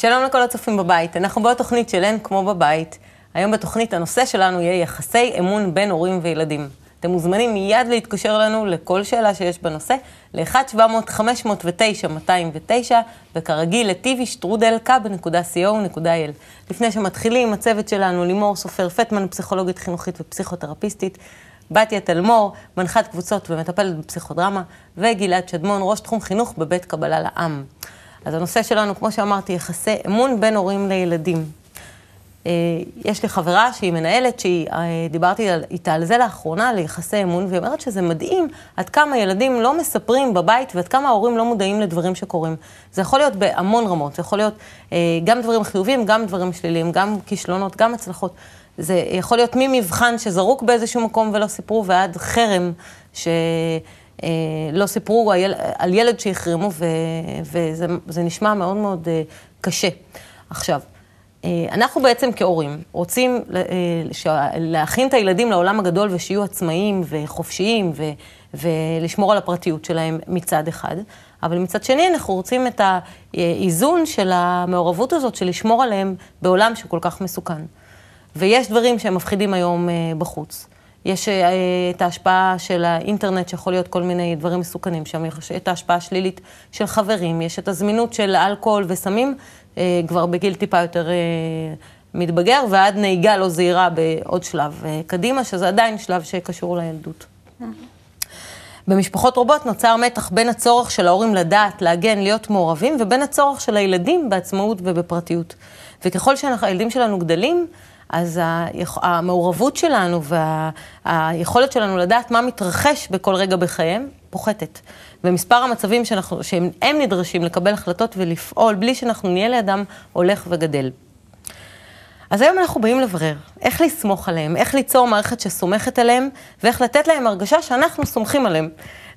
שלום לכל הצופים בבית, אנחנו בעוד תוכנית של אין כמו בבית. היום בתוכנית הנושא שלנו יהיה יחסי אמון בין הורים וילדים. אתם מוזמנים מיד להתקשר לנו לכל שאלה שיש בנושא, ל-1-700-509-209, וכרגיל לטיבי שטרודל. לפני שמתחילים, הצוות שלנו, לימור סופר פטמן, פסיכולוגית חינוכית ופסיכותרפיסטית, בתיה תלמור, מנחת קבוצות ומטפלת בפסיכודרמה, וגלעד שדמון, ראש תחום חינוך בבית קבלה לעם. אז הנושא שלנו, כמו שאמרתי, יחסי אמון בין הורים לילדים. אה, יש לי חברה שהיא מנהלת, שהיא, אה, איתה על זה לאחרונה, ליחסי אמון, והיא אומרת שזה מדהים עד כמה ילדים לא מספרים בבית ועד כמה ההורים לא מודעים לדברים שקורים. זה יכול להיות בהמון רמות, זה יכול להיות אה, גם דברים חיוביים, גם דברים שליליים, גם כישלונות, גם הצלחות. זה יכול להיות ממבחן שזרוק באיזשהו מקום ולא סיפרו, ועד חרם שלא סיפרו על ילד שהחרימו, וזה נשמע מאוד מאוד קשה. עכשיו, אה, אנחנו בעצם כהורים רוצים אה, להכין את הילדים לעולם הגדול ושיהיו עצמאיים וחופשיים ו, ולשמור על הפרטיות שלהם מצד אחד, אבל מצד שני אנחנו רוצים את האיזון של המעורבות הזאת של לשמור עליהם בעולם שכל כך מסוכן. ויש דברים שהם מפחידים היום אה, בחוץ. יש את ההשפעה של האינטרנט, שיכול להיות כל מיני דברים מסוכנים שם, יש את ההשפעה השלילית של חברים, יש את הזמינות של אלכוהול וסמים, אה, כבר בגיל טיפה יותר אה, מתבגר, ועד נהיגה לא זהירה בעוד שלב אה, קדימה, שזה עדיין שלב שקשור לילדות. במשפחות רבות נוצר מתח בין הצורך של ההורים לדעת, להגן, להיות מעורבים, ובין הצורך של הילדים בעצמאות ובפרטיות. וככל שהילדים שלנו גדלים, אז המעורבות שלנו והיכולת שלנו לדעת מה מתרחש בכל רגע בחייהם פוחתת. ומספר המצבים שאנחנו, שהם נדרשים לקבל החלטות ולפעול בלי שאנחנו נהיה לידם, הולך וגדל. אז היום אנחנו באים לברר איך לסמוך עליהם, איך ליצור מערכת שסומכת עליהם, ואיך לתת להם הרגשה שאנחנו סומכים עליהם,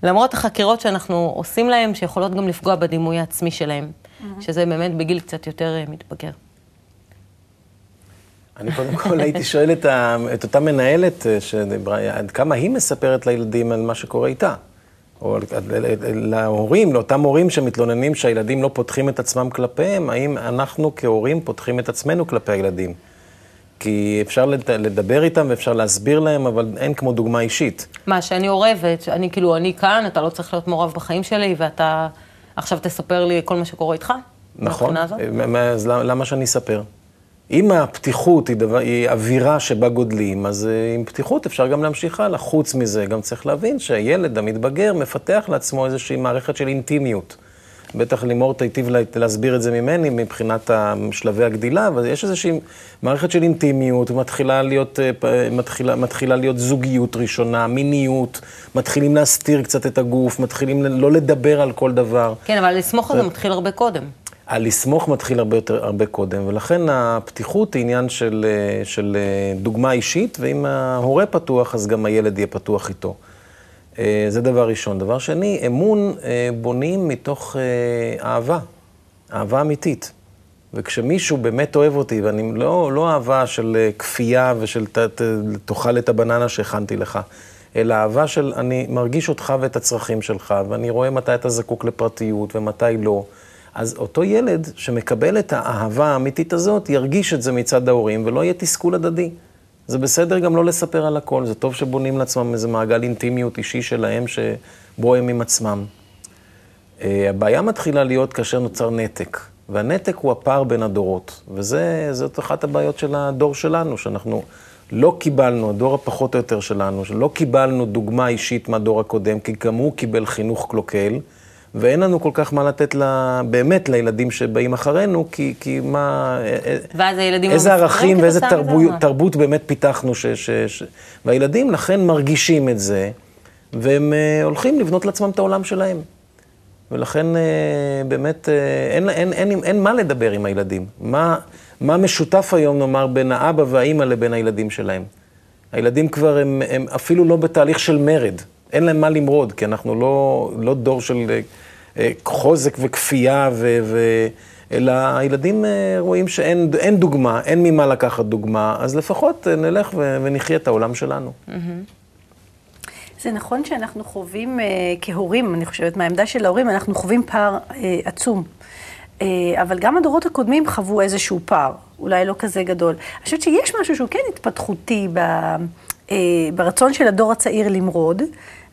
למרות החקירות שאנחנו עושים להם, שיכולות גם לפגוע בדימוי העצמי שלהם, mm-hmm. שזה באמת בגיל קצת יותר אה, מתבגר. אני קודם כל הייתי שואל את, ה, את אותה מנהלת אה, שדיברה, עד כמה היא מספרת לילדים על מה שקורה איתה. או להורים, לאותם הורים שמתלוננים שהילדים לא פותחים את עצמם כלפיהם, האם אנחנו כהורים פותחים את עצמנו כלפי הילדים? כי אפשר לדבר איתם ואפשר להסביר להם, אבל אין כמו דוגמה אישית. מה, שאני עורבת, אני כאילו, אני כאן, אתה לא צריך להיות מעורב בחיים שלי, ואתה עכשיו תספר לי כל מה שקורה איתך? נכון, אז למה שאני אספר? אם הפתיחות היא, דבר, היא אווירה שבה גודלים, אז אה, עם פתיחות אפשר גם להמשיך הלאה. חוץ מזה, גם צריך להבין שהילד המתבגר מפתח לעצמו איזושהי מערכת של אינטימיות. בטח לימור תיטיב להסביר את זה ממני מבחינת שלבי הגדילה, אבל יש איזושהי מערכת של אינטימיות, מתחילה להיות, אה, מתחילה, מתחילה להיות זוגיות ראשונה, מיניות, מתחילים להסתיר קצת את הגוף, מתחילים לא לדבר על כל דבר. כן, אבל לסמוך על זה מתחיל הרבה קודם. הלסמוך מתחיל הרבה, יותר, הרבה קודם, ולכן הפתיחות היא עניין של, אה, של אה, דוגמה אישית, ואם ההורה פתוח, אז גם הילד יהיה פתוח איתו. אה, זה דבר ראשון. דבר שני, אמון בונים מתוך אהבה, אהבה אמיתית. וכשמישהו באמת אוהב אותי, ואני לא, לא אהבה של כפייה ושל ת, ת, תאכל את הבננה שהכנתי לך, אלא אהבה של אני מרגיש אותך ואת הצרכים שלך, ואני רואה מתי אתה זקוק לפרטיות ומתי לא. אז אותו ילד שמקבל את האהבה האמיתית הזאת, ירגיש את זה מצד ההורים ולא יהיה תסכול הדדי. זה בסדר גם לא לספר על הכל, זה טוב שבונים לעצמם איזה מעגל אינטימיות אישי שלהם שבו הם עם עצמם. אה, הבעיה מתחילה להיות כאשר נוצר נתק, והנתק הוא הפער בין הדורות, וזאת אחת הבעיות של הדור שלנו, שאנחנו לא קיבלנו, הדור הפחות או יותר שלנו, שלא קיבלנו דוגמה אישית מהדור הקודם, כי גם הוא קיבל חינוך קלוקל. ואין לנו כל כך מה לתת לה, באמת לילדים שבאים אחרינו, כי, כי מה... אה, אה, ואז הילדים איזה ערכים ואיזה תרבות, תרבות באמת פיתחנו, ש, ש, ש... והילדים לכן מרגישים את זה, והם uh, הולכים לבנות לעצמם את העולם שלהם. ולכן uh, באמת uh, אין, אין, אין, אין, אין מה לדבר עם הילדים. מה, מה משותף היום, נאמר, בין האבא והאימא לבין הילדים שלהם? הילדים כבר הם, הם אפילו לא בתהליך של מרד. אין להם מה למרוד, כי אנחנו לא, לא דור של אה, חוזק וכפייה, ו, ו, אלא הילדים אה, רואים שאין דוגמה, אין ממה לקחת דוגמה, אז לפחות אה, נלך ונחיה את העולם שלנו. זה נכון שאנחנו חווים כהורים, אני חושבת, מהעמדה של ההורים, אנחנו חווים פער עצום. אבל גם הדורות הקודמים חוו איזשהו פער, אולי לא כזה גדול. אני חושבת שיש משהו שהוא כן התפתחותי ב, ברצון של הדור הצעיר למרוד,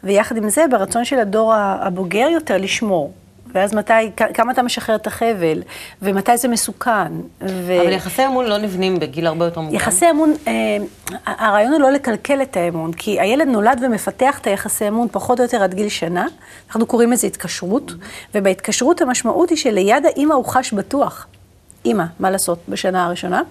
ויחד עם זה ברצון של הדור הבוגר יותר לשמור. ואז מתי, כמה אתה משחרר את החבל, ומתי זה מסוכן. ו... אבל יחסי אמון לא נבנים בגיל הרבה יותר מוקדם. יחסי אמון, אה, הרעיון הוא לא לקלקל את האמון, כי הילד נולד ומפתח את היחסי אמון פחות או יותר עד גיל שנה, אנחנו קוראים לזה התקשרות, ובהתקשרות המשמעות היא שליד האימא הוא חש בטוח. אימא, מה לעשות, בשנה הראשונה.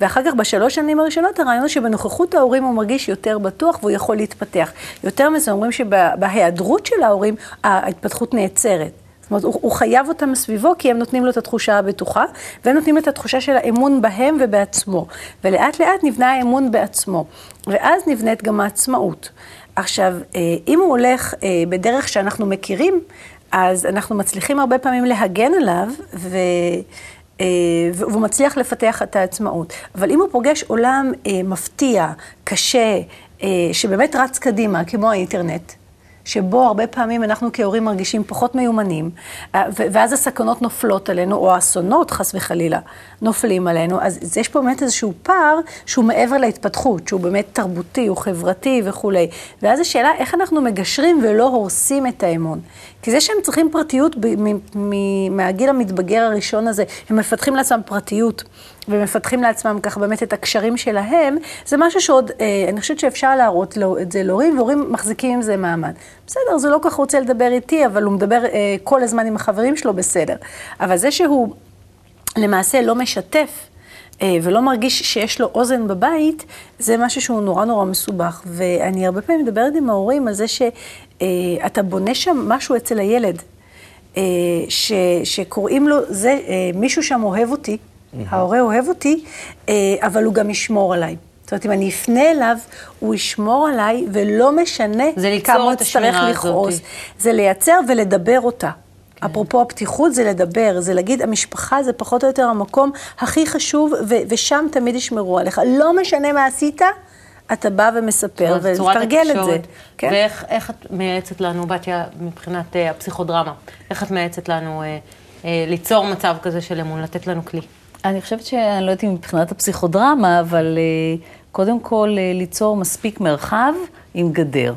ואחר כך, בשלוש שנים הראשונות, הרעיון הוא שבנוכחות ההורים הוא מרגיש יותר בטוח והוא יכול להתפתח. יותר מזה, אומרים שבהיעדרות של ההורים, ההתפתחות נעצרת. זאת אומרת, הוא, הוא חייב אותם מסביבו, כי הם נותנים לו את התחושה הבטוחה, והם נותנים את התחושה של האמון בהם ובעצמו. ולאט לאט נבנה האמון בעצמו. ואז נבנית גם העצמאות. עכשיו, אה, אם הוא הולך אה, בדרך שאנחנו מכירים, אז אנחנו מצליחים הרבה פעמים להגן עליו, ו... אה, והוא מצליח לפתח את העצמאות. אבל אם הוא פוגש עולם מפתיע, קשה, שבאמת רץ קדימה, כמו האינטרנט, שבו הרבה פעמים אנחנו כהורים מרגישים פחות מיומנים, אה, ואז הסכנות נופלות עלינו, או האסונות, חס וחלילה, נופלים עלינו. אז יש פה באמת איזשהו פער שהוא מעבר להתפתחות, שהוא באמת תרבותי, הוא חברתי וכולי. ואז השאלה, איך אנחנו מגשרים ולא הורסים את האמון? כי זה שהם צריכים פרטיות מהגיל המתבגר הראשון הזה, הם מפתחים לעצמם פרטיות. ומפתחים לעצמם ככה באמת את הקשרים שלהם, זה משהו שעוד, אה, אני חושבת שאפשר להראות לו, את זה להורים, והורים מחזיקים עם זה מעמד. בסדר, זה לא כל כך רוצה לדבר איתי, אבל הוא מדבר אה, כל הזמן עם החברים שלו, בסדר. אבל זה שהוא למעשה לא משתף, אה, ולא מרגיש שיש לו אוזן בבית, זה משהו שהוא נורא נורא מסובך. ואני הרבה פעמים מדברת עם ההורים על זה שאתה בונה שם משהו אצל הילד, אה, ש, שקוראים לו, זה, אה, מישהו שם אוהב אותי, ההורה אוהב אותי, אבל הוא גם ישמור עליי. זאת אומרת, אם אני אפנה אליו, הוא ישמור עליי, ולא משנה כמה הוא יצטרך לכעוס. זה לייצר ולדבר אותה. כן. אפרופו הפתיחות זה לדבר, זה להגיד, המשפחה זה פחות או יותר המקום הכי חשוב, ו- ושם תמיד ישמרו עליך. לא משנה מה עשית, אתה בא ומספר, ותרגל את זה. כן? ואיך את מייעצת לנו, בתיה, מבחינת uh, הפסיכודרמה, איך את מייעצת לנו uh, uh, ליצור מצב כזה של אמון, לתת לנו כלי? אני חושבת שאני לא יודעת אם מבחינת הפסיכודרמה, אבל uh, קודם כל uh, ליצור מספיק מרחב עם גדר.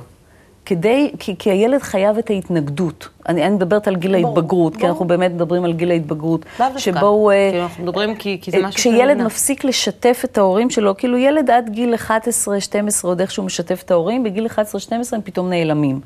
כדי, כי, כי הילד חייב את ההתנגדות. אני, אני מדברת על גיל ההתבגרות, כי אנחנו באמת מדברים על גיל ההתבגרות. שבו הוא... כאילו, אנחנו מדברים כי, כי זה משהו... כשילד מפסיק לשתף את ההורים שלו, כאילו ילד עד גיל 11, 12, עוד איכשהו משתף את ההורים, בגיל 11, 12 הם פתאום נעלמים.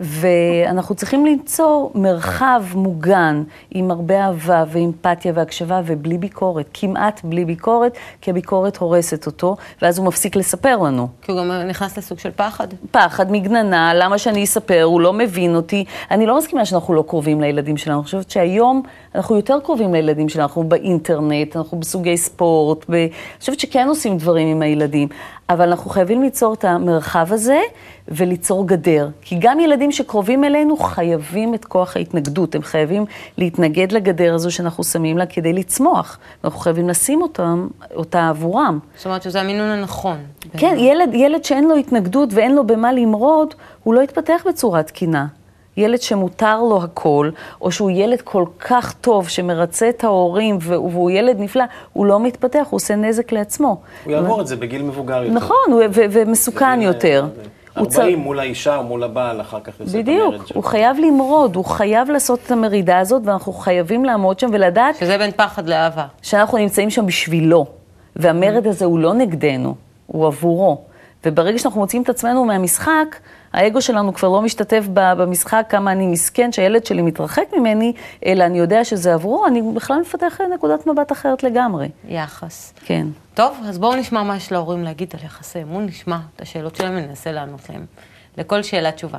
ואנחנו צריכים ליצור מרחב מוגן עם הרבה אהבה ואמפתיה והקשבה ובלי ביקורת, כמעט בלי ביקורת, כי הביקורת הורסת אותו, ואז הוא מפסיק לספר לנו. כי הוא גם נכנס לסוג של פחד. פחד, מגננה, למה שאני אספר, הוא לא מבין אותי. אני לא מסכימה שאנחנו לא קרובים לילדים שלנו, אני חושבת שהיום אנחנו יותר קרובים לילדים שלנו, אנחנו באינטרנט, אנחנו בסוגי ספורט, ב... אני חושבת שכן עושים דברים עם הילדים, אבל אנחנו חייבים ליצור את המרחב הזה וליצור גדר. כי גם ילדים שקרובים אלינו חייבים את כוח ההתנגדות, הם חייבים להתנגד לגדר הזו שאנחנו שמים לה כדי לצמוח. אנחנו חייבים לשים אותם, אותה עבורם. זאת אומרת שזה המינון הנכון. כן, ילד, ילד שאין לו התנגדות ואין לו במה למרוד, הוא לא יתפתח בצורה תקינה. ילד שמותר לו הכל, או שהוא ילד כל כך טוב, שמרצה את ההורים, והוא ילד נפלא, הוא לא מתפתח, הוא עושה נזק לעצמו. הוא יעבור את זה בגיל מבוגר יותר. נכון, ומסוכן יותר. 40 מול האישה או מול הבעל, אחר כך יוצא את המרד בדיוק, הוא חייב למרוד, הוא חייב לעשות את המרידה הזאת, ואנחנו חייבים לעמוד שם ולדעת... שזה בין פחד לאהבה. שאנחנו נמצאים שם בשבילו, והמרד הזה הוא לא נגדנו, הוא עבורו. וברגע שאנחנו מוצאים את עצמנו מהמשחק, האגו שלנו כבר לא משתתף במשחק כמה אני מסכן שהילד שלי מתרחק ממני, אלא אני יודע שזה עבורו, אני בכלל מפתח נקודת מבט אחרת לגמרי. יחס. כן. טוב, אז בואו נשמע מה יש להורים להגיד על יחסי אמון, נשמע את השאלות שלהם וננסה לענות להם. לכל שאלה תשובה.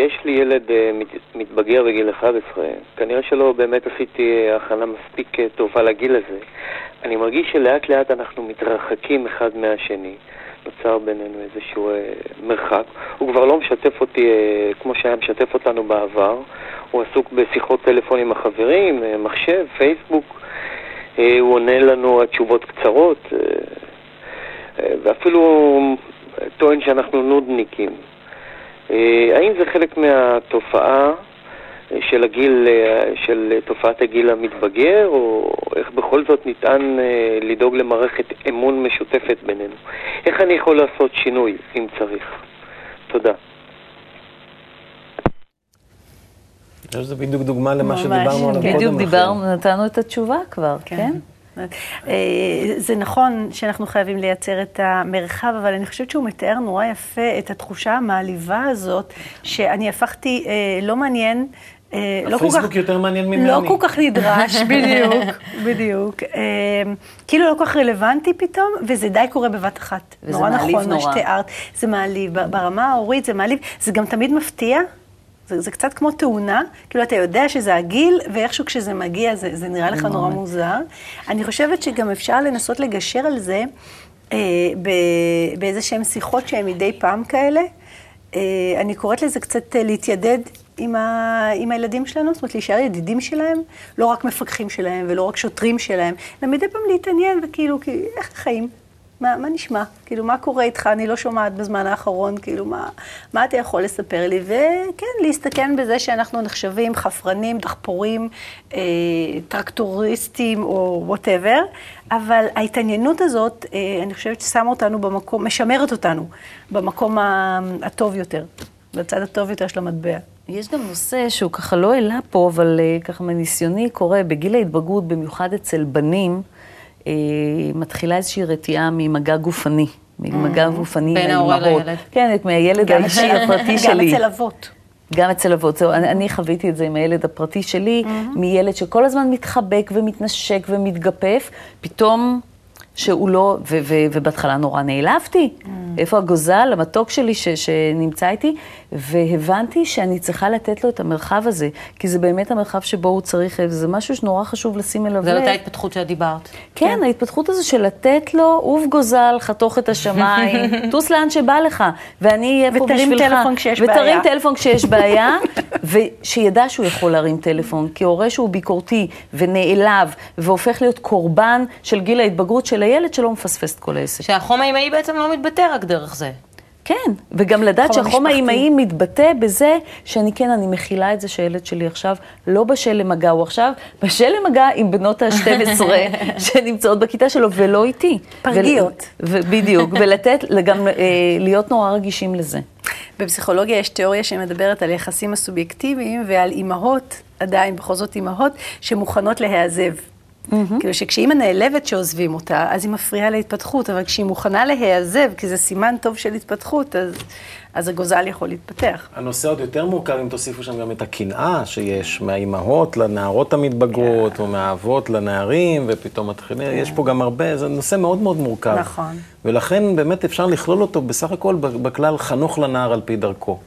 יש לי ילד אה, מתבגר בגיל 11, כנראה שלא באמת עשיתי אה, הכנה מספיק אה, טובה לגיל הזה. אני מרגיש שלאט לאט אנחנו מתרחקים אחד מהשני. נוצר בינינו איזשהו אה, מרחק. הוא כבר לא משתף אותי אה, כמו שהיה משתף אותנו בעבר. הוא עסוק בשיחות טלפון עם החברים, אה, מחשב, פייסבוק. אה, הוא עונה לנו התשובות קצרות, אה, אה, ואפילו טוען שאנחנו נודניקים. אה, האם זה חלק מהתופעה אה, של הגיל, אה, של תופעת הגיל המתבגר, או איך בכל זאת ניתן לדאוג למערכת אמון משותפת בינינו? איך אני יכול לעשות שינוי, אם צריך? תודה. אני חושב שזה בדיוק דוגמה למה ממש, שדיברנו עליו קודם לכן. בדיוק דיברנו, נתנו את התשובה כבר, כן? אה, זה נכון שאנחנו חייבים לייצר את המרחב, אבל אני חושבת שהוא מתאר נורא יפה את התחושה המעליבה הזאת, שאני הפכתי אה, לא מעניין. אה, לא כל כך- הפייסבוק יותר מעניין ממני. לא כל כך נדרש, בדיוק, בדיוק. אה, כאילו לא כל כך רלוונטי פתאום, וזה די קורה בבת אחת. וזה נורא מעליב נכון מה נורא. שתיארת. זה מעליב, ברמה ההורית זה מעליב, זה גם תמיד מפתיע. זה, זה קצת כמו תאונה, כאילו אתה יודע שזה הגיל, ואיכשהו כשזה מגיע זה, זה נראה לך נורא מוזר. אני חושבת שגם אפשר לנסות לגשר על זה אה, באיזה שהן שיחות שהן מדי פעם כאלה. אה, אני קוראת לזה קצת אה, להתיידד עם, ה, עם הילדים שלנו, זאת אומרת להישאר ידידים שלהם, לא רק מפקחים שלהם ולא רק שוטרים שלהם, אלא מדי פעם להתעניין וכאילו, כי, איך החיים? מה, מה נשמע? כאילו, מה קורה איתך? אני לא שומעת בזמן האחרון, כאילו, מה, מה אתה יכול לספר לי? וכן, להסתכן בזה שאנחנו נחשבים חפרנים, דחפורים, אה, טרקטוריסטים או whatever, אבל ההתעניינות הזאת, אה, אני חושבת ששמה אותנו במקום, משמרת אותנו במקום הטוב יותר, בצד הטוב יותר של המטבע. יש גם נושא שהוא ככה לא העלה פה, אבל אה, ככה מניסיוני קורה, בגיל ההתבגרות, במיוחד אצל בנים, מתחילה איזושהי רתיעה ממגע גופני. ממגע גופני בין עם ההורה האימהות. לילד. כן, מהילד האישי הפרטי שלי. גם אצל אבות. גם אצל אבות, זהו, אני, אני חוויתי את זה עם הילד הפרטי שלי, מילד שכל הזמן מתחבק ומתנשק ומתגפף, פתאום שהוא לא, ו, ו, ובהתחלה נורא נעלבתי, איפה הגוזל, המתוק שלי ש, שנמצא איתי, והבנתי שאני צריכה לתת לו את המרחב הזה, כי זה באמת המרחב שבו הוא צריך, זה משהו שנורא חשוב לשים אליו זה לב. אותה התפתחות שאת דיברת. כן, ההתפתחות הזו של לתת לו, עוף גוזל, חתוך את השמיים, טוס לאן שבא לך, ואני אהיה פה ותרים בשבילך. טלפון כשיש ותרים בעיה. טלפון כשיש בעיה, ושידע שהוא יכול להרים טלפון, כי הורה שהוא ביקורתי ונעלב, והופך להיות קורבן של גיל ההתבגרות של הילד שלא מפספס את כל העסק. שהחום האימהי בעצם לא מתבטא רק דרך זה. כן, וגם לדעת חום שהחום. האימהי מתבטא בזה שאני כן, אני מכילה את זה שהילד שלי עכשיו לא בשל למגע, הוא עכשיו בשל למגע עם בנות ה-12 שנמצאות בכיתה שלו ולא איתי. פרגיות. ו- בדיוק, ולתת, גם אה, להיות נורא רגישים לזה. בפסיכולוגיה יש תיאוריה שמדברת על יחסים הסובייקטיביים ועל אימהות, עדיין בכל זאת אימהות, שמוכנות להיעזב. כאילו שכשאימא נעלבת שעוזבים אותה, אז היא מפריעה להתפתחות, אבל כשהיא מוכנה להיעזב, כי זה סימן טוב של התפתחות, אז, אז הגוזל יכול להתפתח. הנושא עוד יותר מורכב אם תוסיפו שם גם את הקנאה שיש מהאימהות לנערות המתבגרות, כן. או מהאבות לנערים, ופתאום מתחילים, יש פה גם הרבה, זה נושא מאוד מאוד מורכב. נכון. ולכן באמת אפשר לכלול אותו בסך הכל בכלל חנוך לנער על פי דרכו.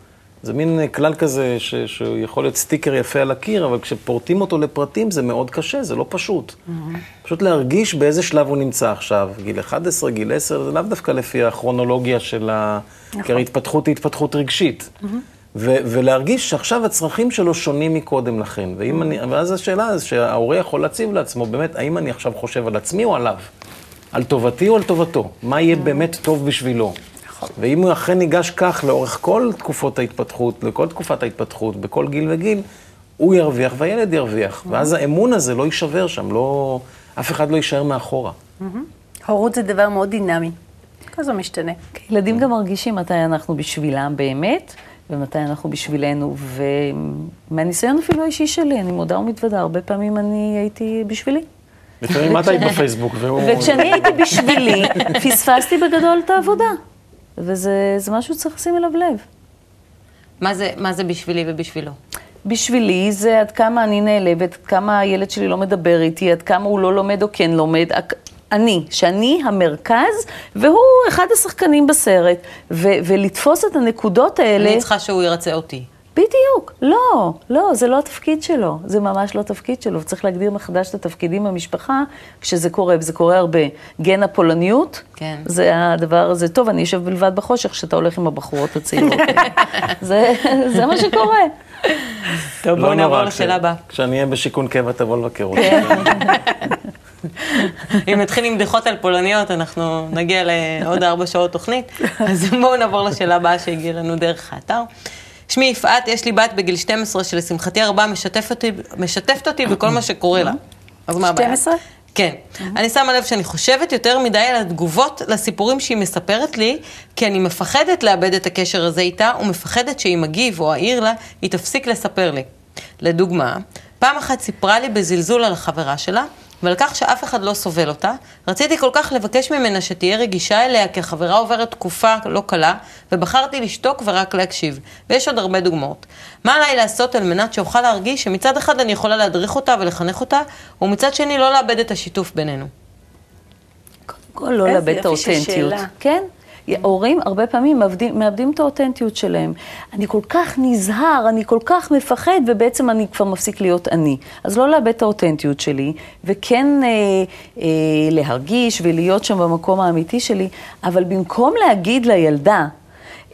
זה מין כלל כזה ש, שהוא יכול להיות סטיקר יפה על הקיר, אבל כשפורטים אותו לפרטים זה מאוד קשה, זה לא פשוט. Mm-hmm. פשוט להרגיש באיזה שלב הוא נמצא עכשיו, גיל 11, גיל 10, זה לאו דווקא לפי הכרונולוגיה של ה... נכון. כי הרי התפתחות היא התפתחות רגשית. ו- ולהרגיש שעכשיו הצרכים שלו שונים מקודם לכן. ואם אני, ואז השאלה זה שההורה יכול להציב לעצמו, באמת, האם אני עכשיו חושב על עצמי או עליו? על טובתי או על טובתו? מה יהיה באמת טוב בשבילו? ואם הוא אכן ניגש כך לאורך כל תקופות ההתפתחות, לכל תקופת ההתפתחות, בכל גיל וגיל, הוא ירוויח והילד ירוויח. ואז האמון הזה לא יישבר שם, לא, אף אחד לא יישאר מאחורה. הורות זה דבר מאוד דינמי. כל הזמן משתנה. ילדים גם מרגישים מתי אנחנו בשבילם באמת, ומתי אנחנו בשבילנו, ומהניסיון אפילו האישי שלי, אני מודה ומתוודה, הרבה פעמים אני הייתי בשבילי. לפעמים את היית בפייסבוק, והוא... וכשאני הייתי בשבילי, פספסתי בגדול את העבודה. וזה זה משהו שצריך לשים אליו לב. מה זה, מה זה בשבילי ובשבילו? בשבילי זה עד כמה אני נעלבת, עד כמה הילד שלי לא מדבר איתי, עד כמה הוא לא לומד או כן לומד. אני, שאני המרכז, והוא אחד השחקנים בסרט. ו- ולתפוס את הנקודות האלה... אני צריכה שהוא ירצה אותי. בדיוק, לא, לא, זה לא התפקיד שלו, זה ממש לא התפקיד שלו, צריך להגדיר מחדש את התפקידים במשפחה כשזה קורה, וזה קורה הרבה. גן הפולניות, כן. זה הדבר הזה, טוב, אני אשב בלבד בחושך כשאתה הולך עם הבחורות הצעירות. זה, זה מה שקורה. טוב, לא בואו נעבור לשאלה הבאה. כשאני אהיה בשיכון קבע, תבוא לבקר אותי. אם נתחיל עם בדיחות על פולניות, אנחנו נגיע לעוד ארבע שעות תוכנית. אז בואו נעבור לשאלה הבאה שהגיעה לנו דרך האתר. שמי יפעת, יש לי בת בגיל 12 שלשמחתי הרבה משתפת אותי, משתפת אותי בכל מה שקורה לה. אז מה הבעיה? 12? כן. אני שמה לב שאני חושבת יותר מדי על התגובות לסיפורים שהיא מספרת לי, כי אני מפחדת לאבד את הקשר הזה איתה, ומפחדת שאם אגיב או אעיר לה, היא תפסיק לספר לי. לדוגמה, פעם אחת סיפרה לי בזלזול על החברה שלה, ועל כך שאף אחד לא סובל אותה. רציתי כל כך לבקש ממנה שתהיה רגישה אליה, כי החברה עוברת תקופה לא קלה, ובחרתי לשתוק ורק להקשיב. ויש עוד הרבה דוגמאות. מה עליי לעשות על מנת שאוכל להרגיש שמצד אחד אני יכולה להדריך אותה ולחנך אותה, ומצד שני לא לאבד את השיתוף בינינו. כל לא לאבד את האותנטיות. כן. הורים הרבה פעמים מאבדים, מאבדים את האותנטיות שלהם. אני כל כך נזהר, אני כל כך מפחד, ובעצם אני כבר מפסיק להיות אני. אז לא לאבד את האותנטיות שלי, וכן אה, אה, להרגיש ולהיות שם במקום האמיתי שלי, אבל במקום להגיד לילדה,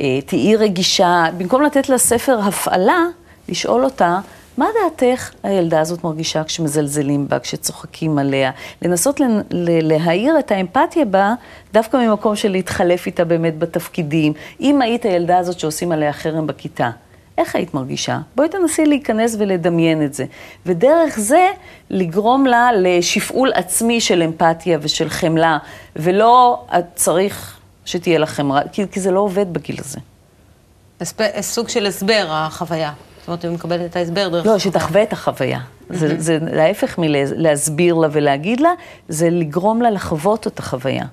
אה, תהיי רגישה, במקום לתת לה ספר הפעלה, לשאול אותה, מה דעתך הילדה הזאת מרגישה כשמזלזלים בה, כשצוחקים עליה? לנסות ל- ל- להאיר את האמפתיה בה, דווקא ממקום של להתחלף איתה באמת בתפקידים. אם היית הילדה הזאת שעושים עליה חרם בכיתה, איך היית מרגישה? בואי תנסי להיכנס ולדמיין את זה. ודרך זה לגרום לה לשפעול עצמי של אמפתיה ושל חמלה, ולא צריך שתהיה לך חמלה, כי, כי זה לא עובד בגיל הזה. הספ- סוג של הסבר, החוויה. זאת אומרת, היא מקבלת את ההסבר דרך... לא, שתחווה את החוויה. זה, זה להפך מלהסביר לה ולהגיד לה, זה לגרום לה לחוות את החוויה.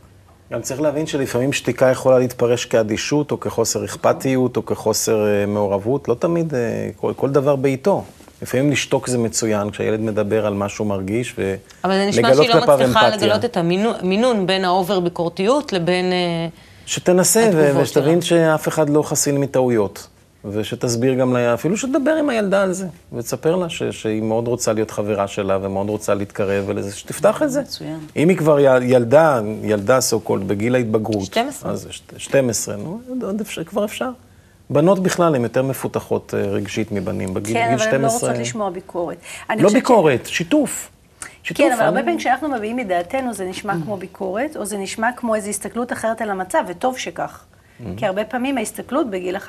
גם צריך להבין שלפעמים שתיקה יכולה להתפרש כאדישות, או כחוסר אכפתיות, או כחוסר אה, מעורבות. לא תמיד, אה, כל, כל דבר בעיתו. לפעמים לשתוק זה מצוין, כשהילד מדבר על מה שהוא מרגיש, ולגלות אבל זה נשמע כלפיו שהיא לא מצליחה אמפתיה. לגלות את המינון בין ה over ביקורתיות לבין... אה, שתנסה, ו- ושתבין. שאף אחד לא חסין מטעויות. ושתסביר גם לה, אפילו שתדבר עם הילדה על זה, ותספר לה ש- שהיא מאוד רוצה להיות חברה שלה, ומאוד רוצה להתקרב ולזה, שתפתח את זה. מצוין. אם היא כבר ילדה, ילדה so called, בגיל ההתבגרות. 12. אז ש- 12, נו, עוד- אפשר, כבר אפשר. בנות בכלל הן יותר מפותחות אה, רגשית מבנים. בגיל כן, גיל אבל הן לא 12 רוצות לשמוע ביקורת. אני לא חושבת ש- ביקורת, שיתוף. שיתוף. כן, אבל הרבה אני- פעמים כשאנחנו מביעים את דעתנו זה נשמע כמו ביקורת, או זה נשמע כמו איזו הסתכלות אחרת על המצב, וטוב שכך. כי הרבה פעמים ההסתכלות בגיל 11-12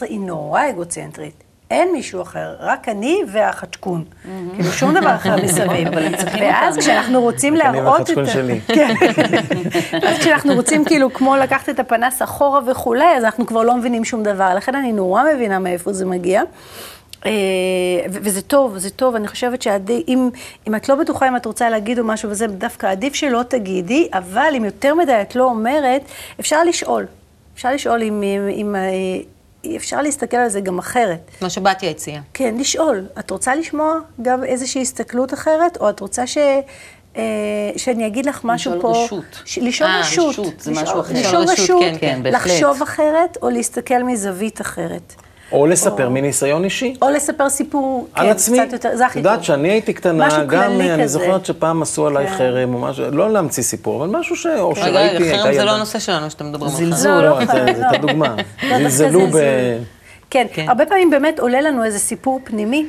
היא נורא אגוצנטרית. אין מישהו אחר, רק אני והחצ'קון. כאילו שום דבר אחר מסביב. ואז. כשאנחנו רוצים אני להראות את והחצ'קון ה... שלי. כן. אז כשאנחנו רוצים כאילו כמו לקחת את הפנס אחורה וכולי, אז אנחנו כבר לא מבינים שום דבר. לכן אני נורא מבינה מאיפה זה מגיע. אה, ו- וזה טוב, זה טוב, אני חושבת שאם אם את לא בטוחה אם את רוצה להגיד או משהו וזה, דווקא עדיף שלא תגידי, אבל אם יותר מדי את לא אומרת, אפשר לשאול. אפשר לשאול אם, אם, אם אה, אפשר להסתכל על זה גם אחרת. מה שבתיה הציעה. כן, לשאול. את רוצה לשמוע גם איזושהי הסתכלות אחרת, או את רוצה ש... אה, שאני אגיד לך משהו לשאול פה... רשות. ש... לשאול אה, רשות. רשות, זה לשאול- משהו אחר. לשאול רשות, רשות, כן, כן, בהחלט. לחשוב אחרת, או להסתכל מזווית אחרת. או לספר מניסיון אישי. או לספר סיפור, על כן, עצמי. קצת יותר, זה הכי את טוב. יודעת, כשאני הייתי קטנה, גם אני כזה. זוכרת שפעם עשו עליי כן. חרם או משהו, לא להמציא סיפור, אבל משהו ש... או רגע, שראיתי, רגע, הייתה חרם זה לא הנושא שלנו שאתם מדברים על חרם. זלזול. לא, לא, לא, זה לא. זה את הדוגמה. זלזלו ב... כן, כן. הרבה פעמים באמת עולה לנו איזה סיפור פנימי,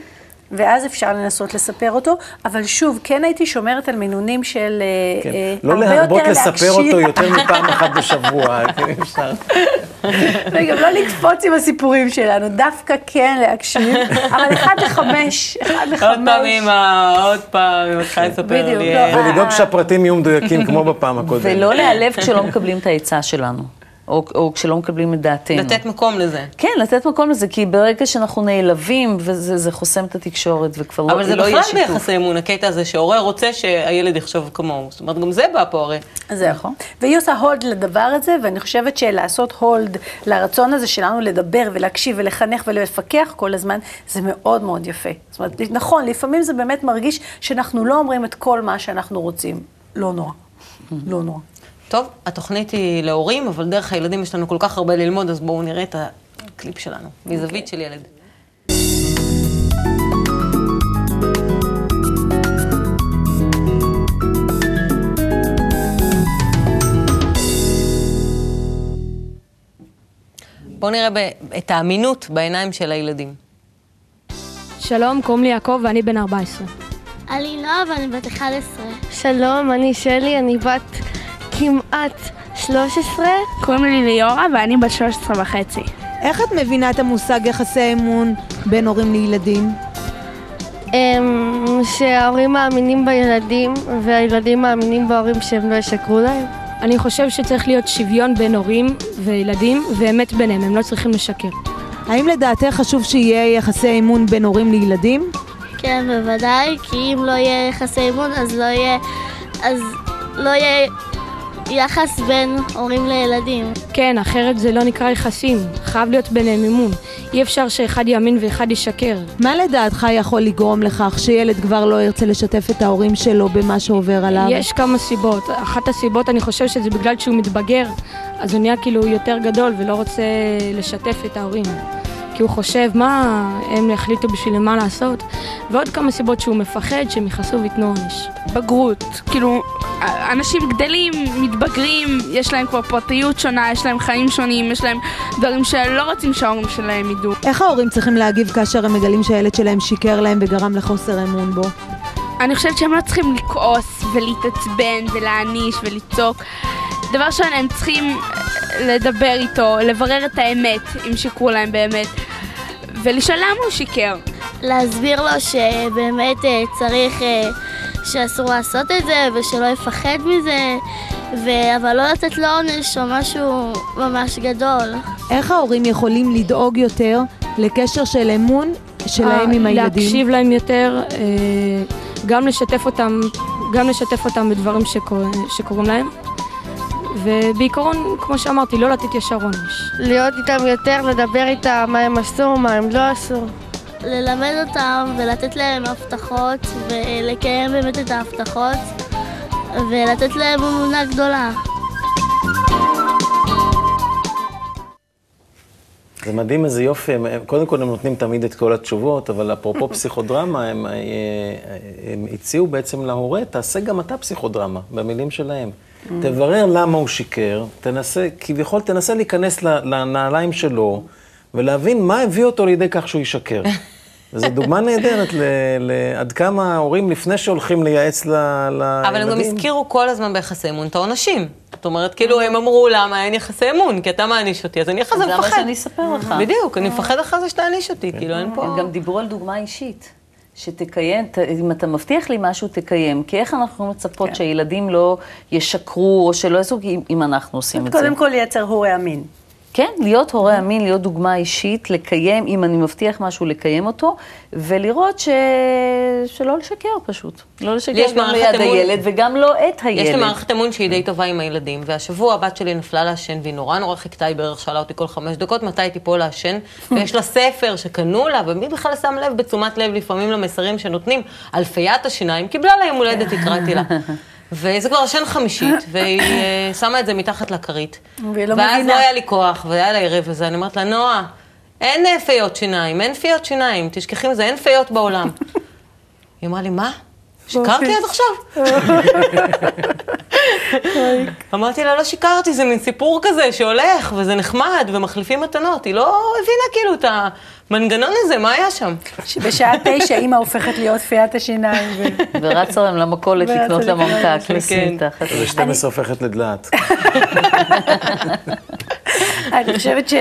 ואז אפשר לנסות לספר אותו, אבל שוב, כן הייתי שומרת על מינונים של אה, כן. אה, לא הרבה להרבות יותר לספר להקשיב. אותו יותר מפעם אחת בשבוע, כן, אפשר. וגם לא לקפוץ עם הסיפורים שלנו, דווקא כן להקשיב, אבל אחד לחמש, אחד לחמש. עוד פעם אמא, עוד פעם, אמא צריכה לספר לי. לא, אה, ולדאוג שהפרטים יהיו מדויקים כמו בפעם הקודמת. ולא להיעלב כשלא מקבלים את העצה שלנו, או, או כשלא מקבלים את דעתנו. לתת מקום לזה. כן, לתת מקום לזה, כי ברגע שאנחנו נעלבים, וזה זה חוסם את התקשורת, וכבר לא, אבל זה לא יהיה בכלל שיתוף. ביחסי אמון, הקטע הזה שהורה רוצה שהילד יחשוב כמוהו. זאת אומרת, גם זה בא פה הרי. זה נכון. והיא עושה הולד לדבר הזה, ואני חושבת שלעשות הולד לרצון הזה שלנו לדבר ולהקשיב ולחנך ולפקח כל הזמן, זה מאוד מאוד יפה. זאת אומרת, נכון, לפעמים זה באמת מרגיש שאנחנו לא אומרים את כל מה שאנחנו רוצים. לא נורא. לא נורא. טוב, התוכנית היא להורים, אבל דרך הילדים יש לנו כל כך הרבה ללמוד, אז בואו נראה את הקליפ שלנו, מזווית של ילד. בואו נראה ב- את האמינות בעיניים של הילדים. שלום, קוראים לי יעקב ואני בן 14. אני נועה ואני בת 11. שלום, אני שלי, אני בת כמעט 13. קוראים לי ליאורה ואני בת 13 וחצי. איך את מבינה את המושג יחסי אמון בין הורים לילדים? אמ, שההורים מאמינים בילדים והילדים מאמינים בהורים שהם לא ישקרו להם. אני חושב שצריך להיות שוויון בין הורים וילדים ואמת ביניהם, הם לא צריכים לשקר. האם לדעתך חשוב שיהיה יחסי אמון בין הורים לילדים? כן, בוודאי, כי אם לא יהיה יחסי אמון אז לא יהיה... אז לא יהיה יחס בין הורים לילדים. כן, אחרת זה לא נקרא יחסים, חייב להיות ביניהם אמון. אי אפשר שאחד יאמין ואחד ישקר. מה לדעתך יכול לגרום לכך שילד כבר לא ירצה לשתף את ההורים שלו במה שעובר עליו? יש כמה סיבות. אחת הסיבות, אני חושב שזה בגלל שהוא מתבגר, אז הוא נהיה כאילו יותר גדול ולא רוצה לשתף את ההורים. כי הוא חושב מה הם יחליטו בשביל מה לעשות, ועוד כמה סיבות שהוא מפחד שהם יכעסו וייתנו עונש. בגרות, כאילו, אנשים גדלים, מתבגרים, יש להם כבר פרטיות שונה, יש להם חיים שונים, יש להם דברים שלא רוצים שההורים שלהם ידעו. איך ההורים צריכים להגיב כאשר הם מגלים שהילד שלהם שיקר להם וגרם לחוסר אמון בו? אני חושבת שהם לא צריכים לכעוס ולהתעצבן ולהעניש ולצעוק. דבר ראשון, הם צריכים לדבר איתו, לברר את האמת, אם שיקרו להם באמת, ולשאול למה הוא שיקר. להסביר לו שבאמת אה, צריך, אה, שאסור לעשות את זה ושלא יפחד מזה, ו... אבל לא לתת לו עונש או משהו ממש גדול. איך ההורים יכולים לדאוג יותר לקשר של אמון שלהם עם הילדים? להקשיב להם יותר, אה, גם לשתף אותם, גם לשתף אותם בדברים שקור... שקורים להם. ובעיקרון, כמו שאמרתי, לא לתת ישר עונש. להיות איתם יותר, לדבר איתם מה הם עשו, מה הם לא עשו. ללמד אותם ולתת להם הבטחות ולקיים באמת את ההבטחות ולתת להם אמונה גדולה. זה מדהים איזה יופי, הם, קודם כל הם נותנים תמיד את כל התשובות, אבל אפרופו פסיכודרמה, הם, אה, הם הציעו בעצם להורה, תעשה גם אתה פסיכודרמה, במילים שלהם. Mm. תברר למה הוא שיקר, תנסה, כביכול תנסה להיכנס לנעליים שלו ולהבין מה הביא אותו לידי כך שהוא ישקר. וזו דוגמה נהדרת לעד כמה ההורים, לפני שהולכים לייעץ לילדים... אבל הם גם הזכירו כל הזמן ביחסי אמון את העונשים. זאת אומרת, כאילו הם אמרו, למה אין יחסי אמון? כי אתה מעניש אותי, אז אני אחרי זה מפחד. אז למה שאני אספר לך? בדיוק, אני מפחד אחרי זה שתעניש אותי, כאילו אין פה... הם גם דיברו על דוגמה אישית. שתקיים, אם אתה מבטיח לי משהו, תקיים. כי איך אנחנו מצפות כן. שילדים לא ישקרו או שלא יעשו, אם אנחנו עושים את זה? קודם כל לייצר הורה אמין. כן, להיות הורה אמין, להיות דוגמה אישית, לקיים, אם אני מבטיח משהו, לקיים אותו, ולראות ש... שלא לשקר פשוט. לא לשקר גם ליד אמון... הילד וגם לא את הילד. יש לי מערכת אמון שהיא די טובה עם הילדים, והשבוע הבת שלי נפלה לעשן והיא נורא נורא חיכתה, היא בערך שאלה אותי כל חמש דקות מתי היא תיפול לעשן, ויש לה ספר שקנו לה, ומי בכלל שם לב בתשומת לב לפעמים למסרים שנותנים, אלפיית השיניים, קיבלה לה יום הולדת, הקראתי לה. וזה כבר שן חמישית, והיא אה, שמה את זה מתחת לכרית. והיא לא ואז מבינה. לא היה לי כוח, והיה לה ערב וזה, אני אומרת לה, נועה, אין אה, פיות שיניים, אין פיות שיניים, תשכחי מזה, אין פיות בעולם. היא אמרה לי, מה? שיקרתי עד עכשיו? אמרתי לה, לא שיקרתי, זה מין סיפור כזה שהולך, וזה נחמד, ומחליפים מתנות. היא לא הבינה כאילו את המנגנון הזה, מה היה שם? שבשעה תשע אימא הופכת להיות פיית השיניים. ורצה להם למכולת לקנות לה ממתק, כן. לשים תחת. ו-12 הופכת לדלעת. אני חושבת.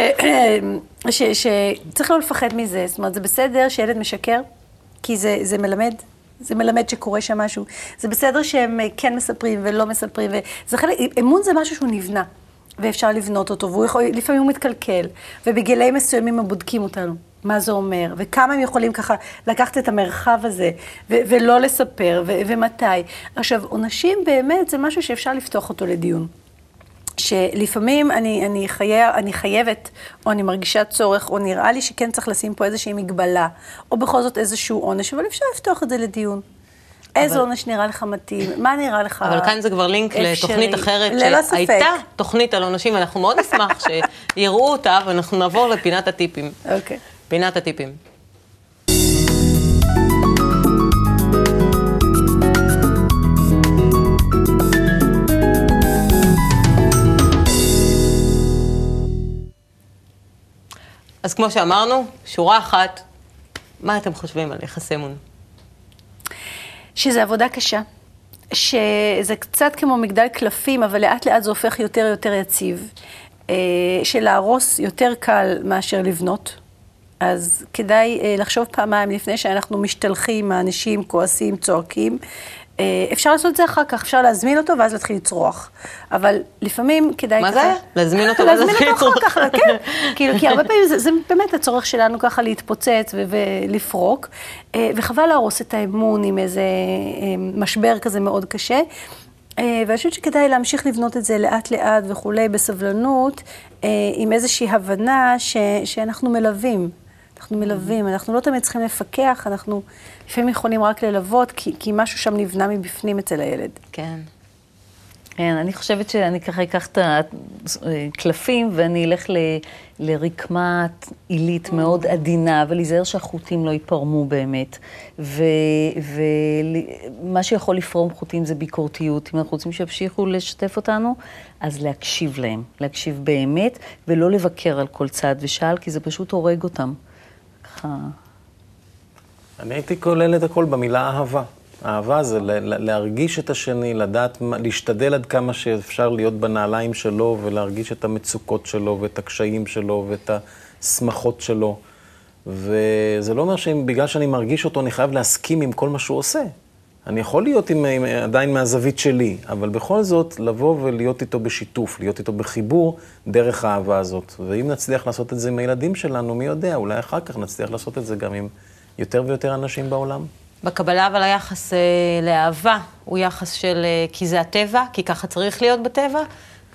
שצריך לא לפחד מזה. זאת אומרת, זה בסדר שילד משקר, כי זה מלמד. זה מלמד שקורה שם משהו. זה בסדר שהם אה, כן מספרים ולא מספרים. וזה חלק, אמון זה משהו שהוא נבנה, ואפשר לבנות אותו, ולפעמים הוא מתקלקל, ובגילים מסוימים הם בודקים אותנו. מה זה אומר, וכמה הם יכולים ככה לקחת את המרחב הזה, ו- ולא לספר, ו- ומתי. עכשיו, עונשים באמת זה משהו שאפשר לפתוח אותו לדיון. שלפעמים אני, אני, חי... אני חייבת, או אני מרגישה צורך, או נראה לי שכן צריך לשים פה איזושהי מגבלה, או בכל זאת איזשהו עונש, אבל אפשר לפתוח את זה לדיון. איזה עונש נראה לך מתאים? מה נראה לך אבל כאן זה כבר לינק אפשרי? לתוכנית אחרת, ללא ספק. שהייתה תוכנית על עונשים, ואנחנו מאוד נשמח שיראו אותה, ואנחנו נעבור לפינת הטיפים. אוקיי. פינת הטיפים. אז כמו שאמרנו, שורה אחת, מה אתם חושבים על יחסי אמון? שזה עבודה קשה, שזה קצת כמו מגדל קלפים, אבל לאט לאט זה הופך יותר יותר יציב. אה, שלהרוס יותר קל מאשר לבנות. אז כדאי אה, לחשוב פעמיים לפני שאנחנו משתלחים, מענישים, כועסים, צועקים. אה, אפשר לעשות את זה אחר כך, אפשר להזמין אותו ואז להתחיל לצרוח. אבל לפעמים כדאי מה. זה? להזמין אותו ואז להזמין להתחיל אותו אחר לצרוח. כך, כן. כאילו, כי הרבה פעמים זה, זה באמת הצורך שלנו ככה להתפוצץ ו- ולפרוק, אה, וחבל להרוס את האמון עם איזה אה, משבר כזה מאוד קשה. ואני חושבת שכדאי להמשיך לבנות את זה לאט-לאט וכולי, בסבלנות, עם איזושהי הבנה ש- שאנחנו מלווים. אנחנו מלווים, אנחנו לא תמיד צריכים לפקח, אנחנו לפעמים יכולים רק ללוות, כי, כי משהו שם נבנה מבפנים אצל הילד. כן. כן, אני חושבת שאני ככה אקח את הקלפים ואני אלך ל- לרקמה עילית מאוד עדינה, ולהיזהר שהחוטים לא ייפרמו באמת. ומה שיכול לפרום חוטים זה ביקורתיות. אם אנחנו רוצים שימשיכו לשתף אותנו, אז להקשיב להם, להקשיב באמת, ולא לבקר על כל צעד ושעל, כי זה פשוט הורג אותם. ככה... אני הייתי כולל את הכל במילה אהבה. אהבה זה להרגיש את השני, לדעת, להשתדל עד כמה שאפשר להיות בנעליים שלו ולהרגיש את המצוקות שלו ואת הקשיים שלו ואת השמחות שלו. וזה לא אומר שבגלל שאני מרגיש אותו, אני חייב להסכים עם כל מה שהוא עושה. אני יכול להיות עם, עם, עדיין מהזווית שלי, אבל בכל זאת, לבוא ולהיות איתו בשיתוף, להיות איתו בחיבור דרך האהבה הזאת. ואם נצליח לעשות את זה עם הילדים שלנו, מי יודע, אולי אחר כך נצליח לעשות את זה גם עם יותר ויותר אנשים בעולם. בקבלה אבל היחס אה, לאהבה הוא יחס של אה, כי זה הטבע, כי ככה צריך להיות בטבע,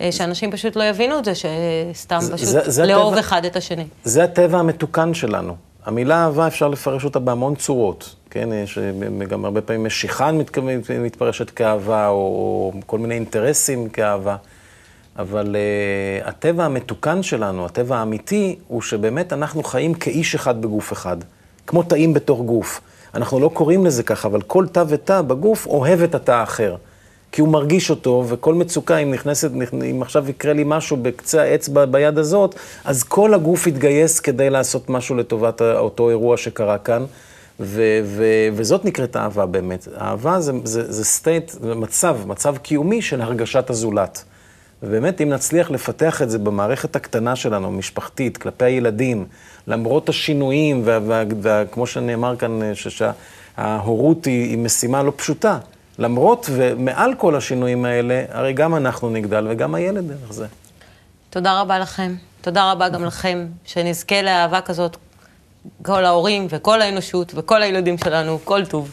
אה, שאנשים פשוט לא יבינו את זה, שסתם זה- פשוט זה- זה לאהוב הטבע. אחד את השני. זה הטבע המתוקן שלנו. המילה אהבה, אפשר לפרש אותה בהמון צורות, כן? יש אה, גם הרבה פעמים משיכה מתכ- מתפרשת כאהבה, או, או כל מיני אינטרסים כאהבה. אבל uh, הטבע המתוקן שלנו, הטבע האמיתי, הוא שבאמת אנחנו חיים כאיש אחד בגוף אחד. כמו תאים בתוך גוף. אנחנו לא קוראים לזה ככה, אבל כל תא ותא בגוף אוהב את התא האחר. כי הוא מרגיש אותו, וכל מצוקה, אם נכנסת, אם עכשיו יקרה לי משהו בקצה האצבע ביד הזאת, אז כל הגוף יתגייס כדי לעשות משהו לטובת אותו אירוע שקרה כאן. ו- ו- וזאת נקראת אהבה באמת. אהבה זה, זה, זה state, זה מצב, מצב קיומי של הרגשת הזולת. ובאמת, אם נצליח לפתח את זה במערכת הקטנה שלנו, משפחתית, כלפי הילדים, למרות השינויים, וכמו שנאמר כאן, שההורות היא, היא משימה לא פשוטה. למרות ומעל כל השינויים האלה, הרי גם אנחנו נגדל וגם הילד דרך זה. תודה רבה לכם. תודה רבה גם לכם, שנזכה לאהבה כזאת, כל ההורים וכל האנושות וכל הילדים שלנו, כל טוב.